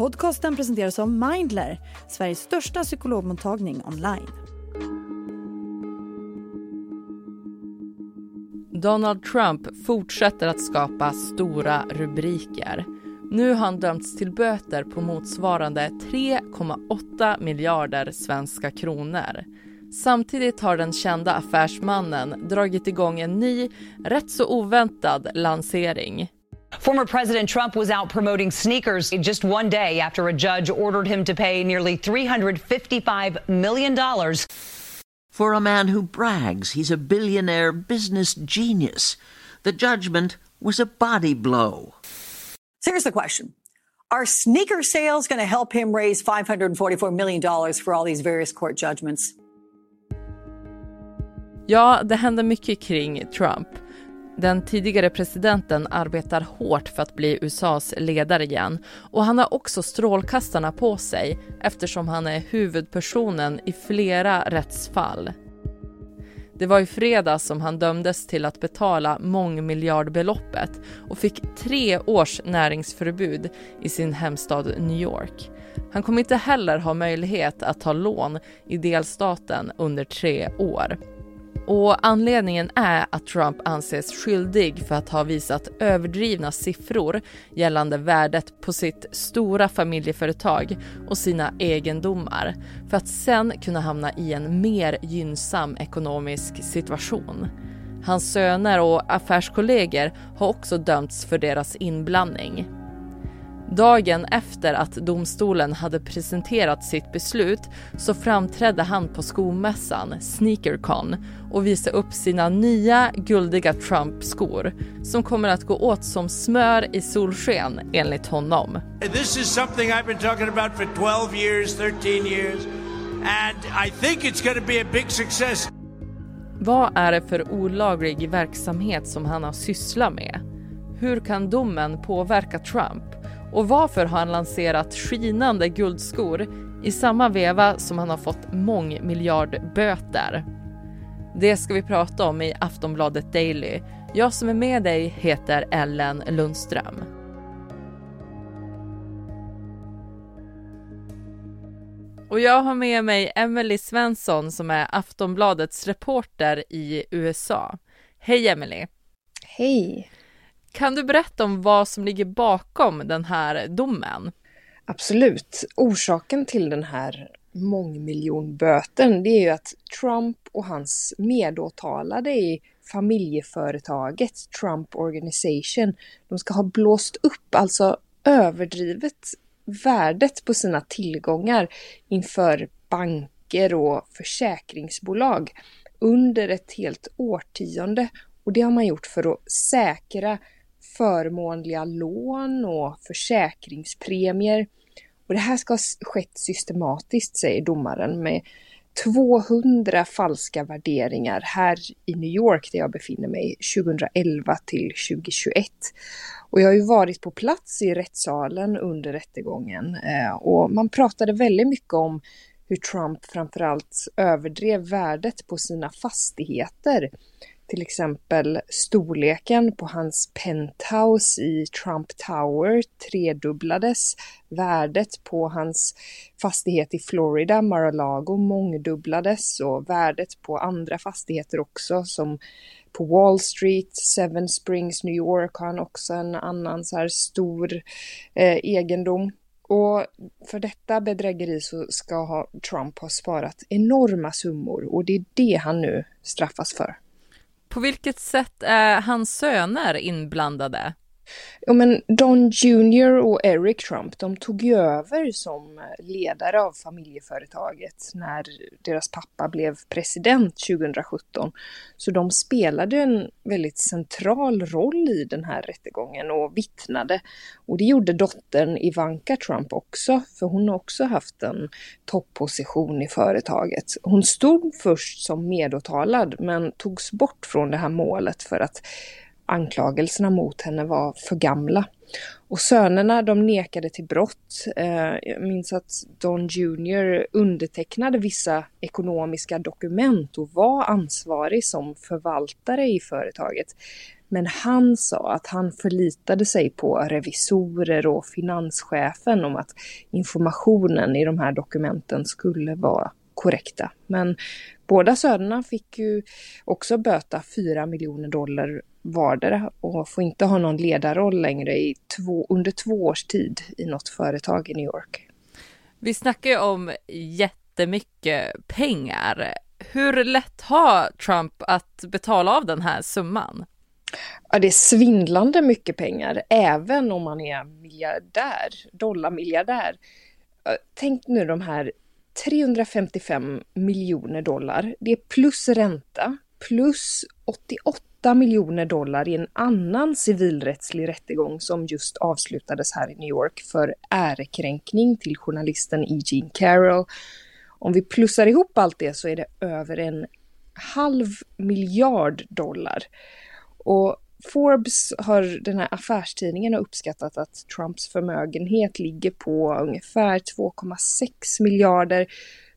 Podcasten presenteras av Mindler, Sveriges största psykologmottagning online. Donald Trump fortsätter att skapa stora rubriker. Nu har han dömts till böter på motsvarande 3,8 miljarder svenska kronor. Samtidigt har den kända affärsmannen dragit igång en ny, rätt så oväntad lansering. Former President Trump was out promoting sneakers just one day after a judge ordered him to pay nearly $355 million. For a man who brags he's a billionaire business genius, the judgment was a body blow. So here's the question Are sneaker sales going to help him raise $544 million for all these various court judgments? Ja, det händer mycket kring Trump. Den tidigare presidenten arbetar hårt för att bli USAs ledare igen och han har också strålkastarna på sig eftersom han är huvudpersonen i flera rättsfall. Det var i fredags som han dömdes till att betala mångmiljardbeloppet och fick tre års näringsförbud i sin hemstad New York. Han kommer inte heller ha möjlighet att ta lån i delstaten under tre år. Och anledningen är att Trump anses skyldig för att ha visat överdrivna siffror gällande värdet på sitt stora familjeföretag och sina egendomar för att sen kunna hamna i en mer gynnsam ekonomisk situation. Hans söner och affärskollegor har också dömts för deras inblandning. Dagen efter att domstolen hade presenterat sitt beslut så framträdde han på skomässan Sneakercon och visade upp sina nya guldiga Trump-skor som kommer att gå åt som smör i solsken enligt honom. This is something I've been talking about for 12 years, 13 years and I think it's going to be a big success. Vad är det för olaglig verksamhet som han har sysslat med? Hur kan domen påverka Trump? Och varför har han lanserat skinande guldskor i samma veva som han har fått mångmiljardböter? Det ska vi prata om i Aftonbladet Daily. Jag som är med dig heter Ellen Lundström. Och jag har med mig Emily Svensson som är Aftonbladets reporter i USA. Hej Emily! Hej! Kan du berätta om vad som ligger bakom den här domen? Absolut. Orsaken till den här mångmiljonböten, det är ju att Trump och hans medåtalade i familjeföretaget Trump Organization, de ska ha blåst upp, alltså överdrivet värdet på sina tillgångar inför banker och försäkringsbolag under ett helt årtionde. Och det har man gjort för att säkra förmånliga lån och försäkringspremier. Och det här ska ha skett systematiskt, säger domaren, med 200 falska värderingar här i New York där jag befinner mig 2011 till 2021. Och jag har ju varit på plats i rättssalen under rättegången eh, och man pratade väldigt mycket om hur Trump framförallt överdrev värdet på sina fastigheter till exempel storleken på hans penthouse i Trump Tower tredubblades. Värdet på hans fastighet i Florida, Mar-a-Lago, mångdubblades och värdet på andra fastigheter också som på Wall Street, Seven Springs, New York har han också en annan så här stor eh, egendom. Och för detta bedrägeri så ska Trump ha sparat enorma summor och det är det han nu straffas för. På vilket sätt är hans söner inblandade? Ja, men Don Jr och Eric Trump, de tog ju över som ledare av familjeföretaget när deras pappa blev president 2017. Så de spelade en väldigt central roll i den här rättegången och vittnade. Och det gjorde dottern Ivanka Trump också, för hon har också haft en topposition i företaget. Hon stod först som medåtalad men togs bort från det här målet för att anklagelserna mot henne var för gamla. Och sönerna de nekade till brott. Eh, jag minns att Don Jr undertecknade vissa ekonomiska dokument och var ansvarig som förvaltare i företaget. Men han sa att han förlitade sig på revisorer och finanschefen om att informationen i de här dokumenten skulle vara korrekta. Men båda sönerna fick ju också böta 4 miljoner dollar vardera och får inte ha någon ledarroll längre i två, under två års tid i något företag i New York. Vi snackar ju om jättemycket pengar. Hur lätt har Trump att betala av den här summan? Ja, det är svindlande mycket pengar, även om man är miljardär, dollarmiljardär. Tänk nu de här 355 miljoner dollar. Det är plus ränta, plus 88 miljoner dollar i en annan civilrättslig rättegång som just avslutades här i New York för ärekränkning till journalisten E. Jean Carroll. Om vi plussar ihop allt det så är det över en halv miljard dollar. Och Forbes har, den här affärstidningen har uppskattat att Trumps förmögenhet ligger på ungefär 2,6 miljarder.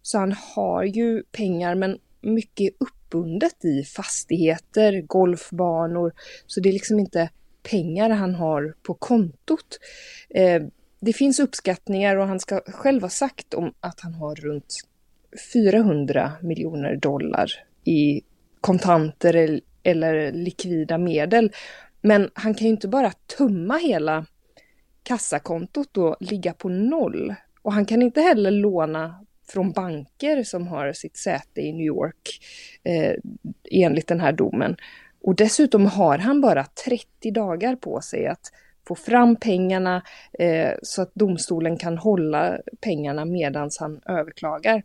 Så han har ju pengar men mycket är uppbundet i fastigheter, golfbanor. Så det är liksom inte pengar han har på kontot. Eh, det finns uppskattningar och han ska själv ha sagt om att han har runt 400 miljoner dollar i kontanter eller likvida medel. Men han kan ju inte bara tumma hela kassakontot och ligga på noll. Och han kan inte heller låna från banker som har sitt säte i New York eh, enligt den här domen. Och dessutom har han bara 30 dagar på sig att få fram pengarna eh, så att domstolen kan hålla pengarna medan han överklagar.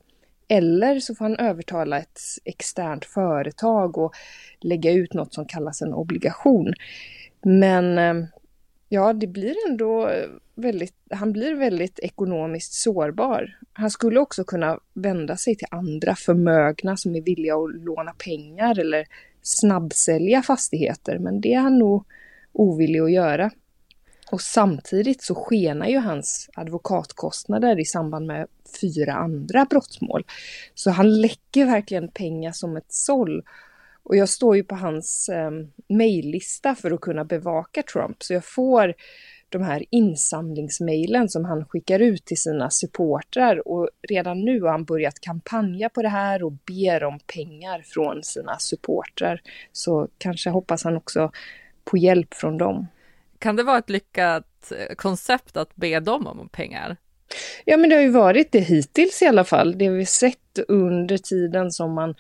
Eller så får han övertala ett externt företag och lägga ut något som kallas en obligation. Men eh, ja, det blir ändå väldigt, han blir väldigt ekonomiskt sårbar. Han skulle också kunna vända sig till andra förmögna som är villiga att låna pengar eller snabbsälja fastigheter, men det är han nog ovillig att göra. Och samtidigt så skenar ju hans advokatkostnader i samband med fyra andra brottmål. Så han läcker verkligen pengar som ett såll. Och jag står ju på hans eh, mejllista för att kunna bevaka Trump, så jag får de här insamlingsmejlen som han skickar ut till sina supportrar och redan nu har han börjat kampanja på det här och ber om pengar från sina supportrar. Så kanske hoppas han också på hjälp från dem. Kan det vara ett lyckat eh, koncept att be dem om pengar? Ja, men det har ju varit det hittills i alla fall. Det vi sett under tiden som man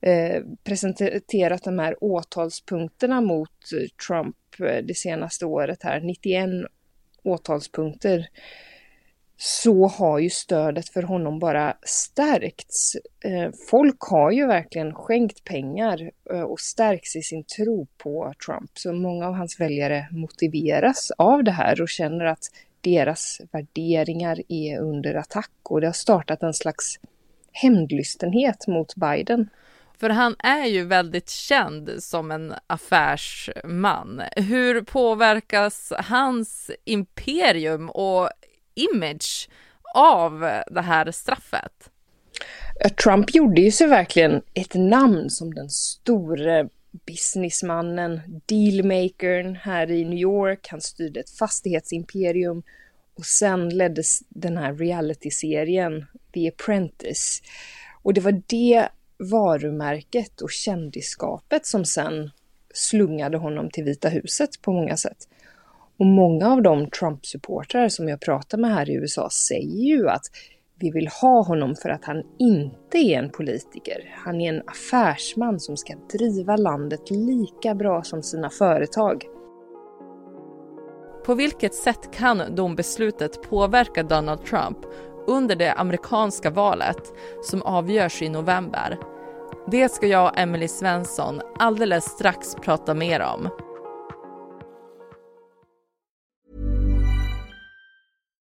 eh, presenterat de här åtalspunkterna mot eh, Trump eh, det senaste året här, 91 åtalspunkter, så har ju stödet för honom bara stärkts. Eh, folk har ju verkligen skänkt pengar eh, och stärks i sin tro på Trump. Så många av hans väljare motiveras av det här och känner att deras värderingar är under attack och det har startat en slags hämndlystenhet mot Biden. För han är ju väldigt känd som en affärsman. Hur påverkas hans imperium och image av det här straffet? Eh, Trump gjorde ju sig verkligen ett namn som den store businessmannen, dealmakern här i New York. Han styrde ett fastighetsimperium och sen leddes den här realityserien The Apprentice. Och det var det varumärket och kändisskapet som sen slungade honom till Vita huset på många sätt. Och många av de Trump-supportrar som jag pratar med här i USA säger ju att vi vill ha honom för att han inte är en politiker. Han är en affärsman som ska driva landet lika bra som sina företag. På vilket sätt kan dombeslutet påverka Donald Trump under det amerikanska valet som avgörs i november? Det ska jag och Emily Svensson alldeles strax prata mer om.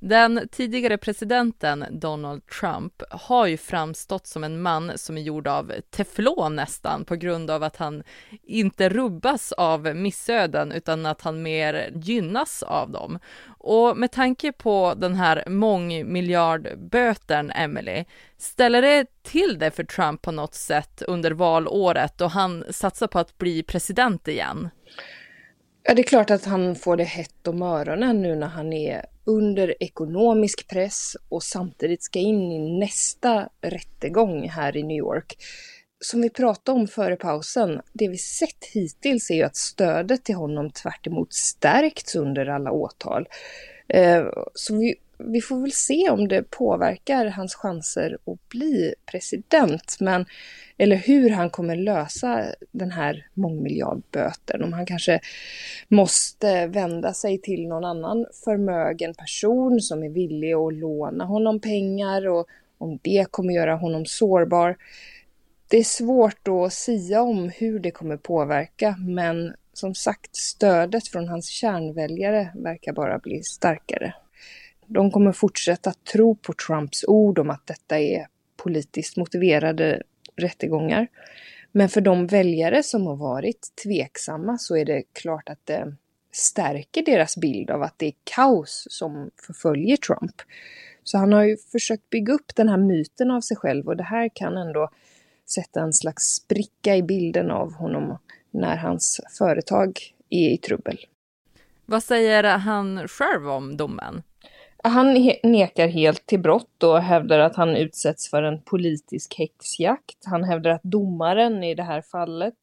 Den tidigare presidenten Donald Trump har ju framstått som en man som är gjord av teflon nästan på grund av att han inte rubbas av missöden utan att han mer gynnas av dem. Och med tanke på den här mångmiljardböten, Emily, ställer det till det för Trump på något sätt under valåret och han satsar på att bli president igen? Ja, det är klart att han får det hett om öronen nu när han är under ekonomisk press och samtidigt ska in i nästa rättegång här i New York. Som vi pratade om före pausen, det vi sett hittills är ju att stödet till honom tvärt stärkts under alla åtal. Eh, så vi, vi får väl se om det påverkar hans chanser att bli president. Men, eller hur han kommer lösa den här mångmiljardböten. Om han kanske måste vända sig till någon annan förmögen person som är villig att låna honom pengar och om det kommer göra honom sårbar. Det är svårt att sia om hur det kommer påverka men som sagt stödet från hans kärnväljare verkar bara bli starkare. De kommer fortsätta tro på Trumps ord om att detta är politiskt motiverade rättegångar. Men för de väljare som har varit tveksamma så är det klart att det stärker deras bild av att det är kaos som förföljer Trump. Så han har ju försökt bygga upp den här myten av sig själv och det här kan ändå sätta en slags spricka i bilden av honom när hans företag är i trubbel. Vad säger han själv om domen? Han nekar helt till brott och hävdar att han utsätts för en politisk häxjakt. Han hävdar att domaren i det här fallet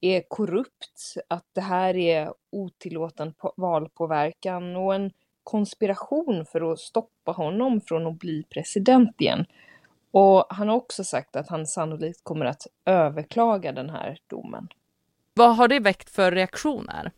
är korrupt, att det här är otillåten valpåverkan och en konspiration för att stoppa honom från att bli president igen. Och han har också sagt att han sannolikt kommer att överklaga den här domen. Vad har det väckt för reaktioner?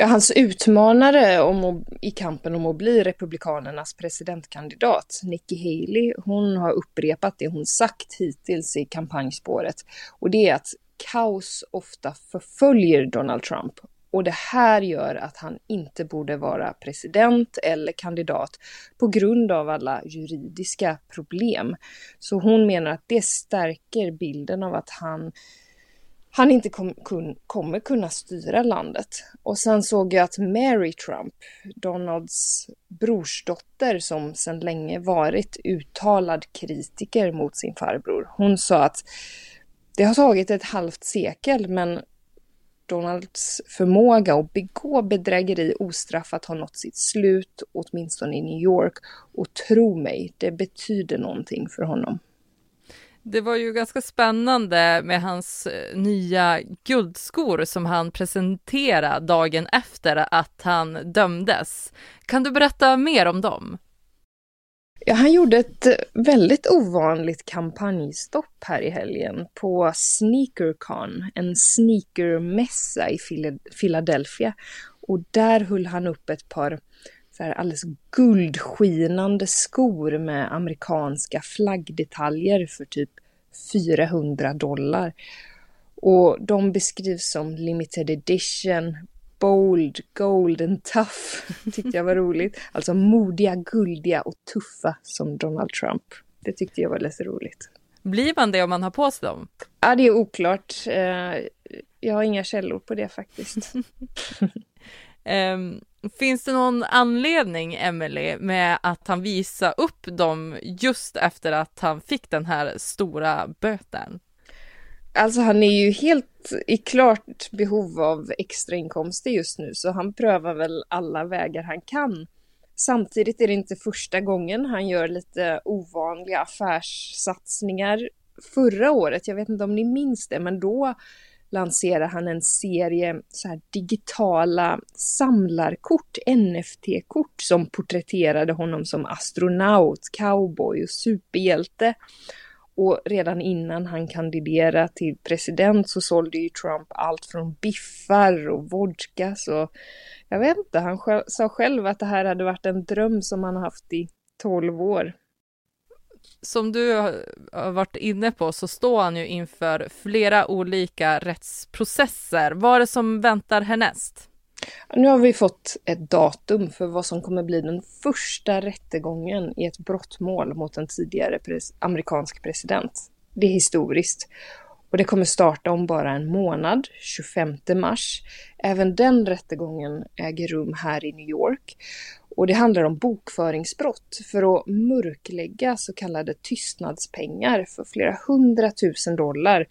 Hans utmanare om i kampen om att bli Republikanernas presidentkandidat, Nikki Haley, hon har upprepat det hon sagt hittills i kampanjspåret. Och det är att kaos ofta förföljer Donald Trump. Och det här gör att han inte borde vara president eller kandidat på grund av alla juridiska problem. Så hon menar att det stärker bilden av att han han inte kom, kun, kommer kunna styra landet. Och sen såg jag att Mary Trump, Donalds brorsdotter som sedan länge varit uttalad kritiker mot sin farbror, hon sa att det har tagit ett halvt sekel men Donalds förmåga att begå bedrägeri ostraffat har nått sitt slut, åtminstone i New York. Och tro mig, det betyder någonting för honom. Det var ju ganska spännande med hans eh, nya guldskor som han presenterade dagen efter att han dömdes. Kan du berätta mer om dem? Ja, han gjorde ett eh, väldigt ovanligt kampanjstopp här i helgen på Sneakercon, en sneakermässa i Philadelphia. Och där höll han upp ett par så här alldeles guldskinande skor med amerikanska flaggdetaljer för typ 400 dollar. Och de beskrivs som limited edition, bold, gold and tough. Tyckte jag var roligt. Alltså modiga, guldiga och tuffa som Donald Trump. Det tyckte jag var lite roligt. Blir man det om man har på sig dem? Ja, det är oklart. Eh, jag har inga källor på det faktiskt. um, Finns det någon anledning, Emily, med att han visar upp dem just efter att han fick den här stora böten? Alltså han är ju helt i klart behov av extrainkomster just nu, så han prövar väl alla vägar han kan. Samtidigt är det inte första gången han gör lite ovanliga affärssatsningar. Förra året, jag vet inte om ni minns det, men då lanserar han en serie så digitala samlarkort, NFT-kort, som porträtterade honom som astronaut, cowboy och superhjälte. Och redan innan han kandiderade till president så sålde ju Trump allt från biffar och vodka. Så jag vet inte, han sa själv att det här hade varit en dröm som han haft i 12 år. Som du har varit inne på så står han ju inför flera olika rättsprocesser. Vad är det som väntar härnäst? Nu har vi fått ett datum för vad som kommer bli den första rättegången i ett brottmål mot en tidigare pres amerikansk president. Det är historiskt. Och det kommer starta om bara en månad, 25 mars. Även den rättegången äger rum här i New York. Och det handlar om bokföringsbrott för att mörklägga så kallade tystnadspengar för flera hundratusen dollar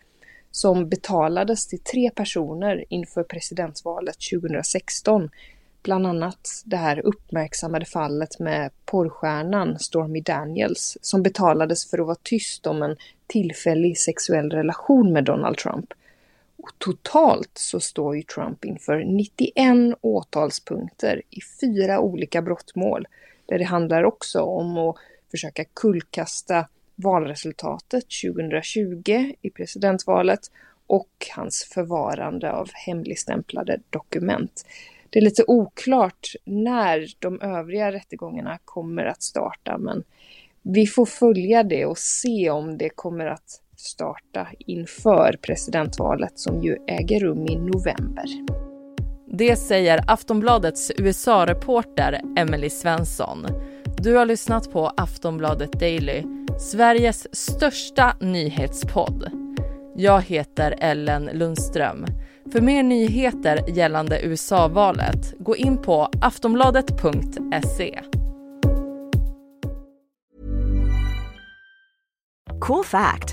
som betalades till tre personer inför presidentvalet 2016. Bland annat det här uppmärksammade fallet med porrstjärnan Stormy Daniels som betalades för att vara tyst om en tillfällig sexuell relation med Donald Trump. Totalt så står ju Trump inför 91 åtalspunkter i fyra olika brottmål där det handlar också om att försöka kullkasta valresultatet 2020 i presidentvalet och hans förvarande av hemligstämplade dokument. Det är lite oklart när de övriga rättegångarna kommer att starta men vi får följa det och se om det kommer att starta inför presidentvalet som ju äger rum i november. Det säger Aftonbladets USA-reporter Emily Svensson. Du har lyssnat på Aftonbladet Daily, Sveriges största nyhetspodd. Jag heter Ellen Lundström. För mer nyheter gällande USA-valet, gå in på aftonbladet.se. Cool fact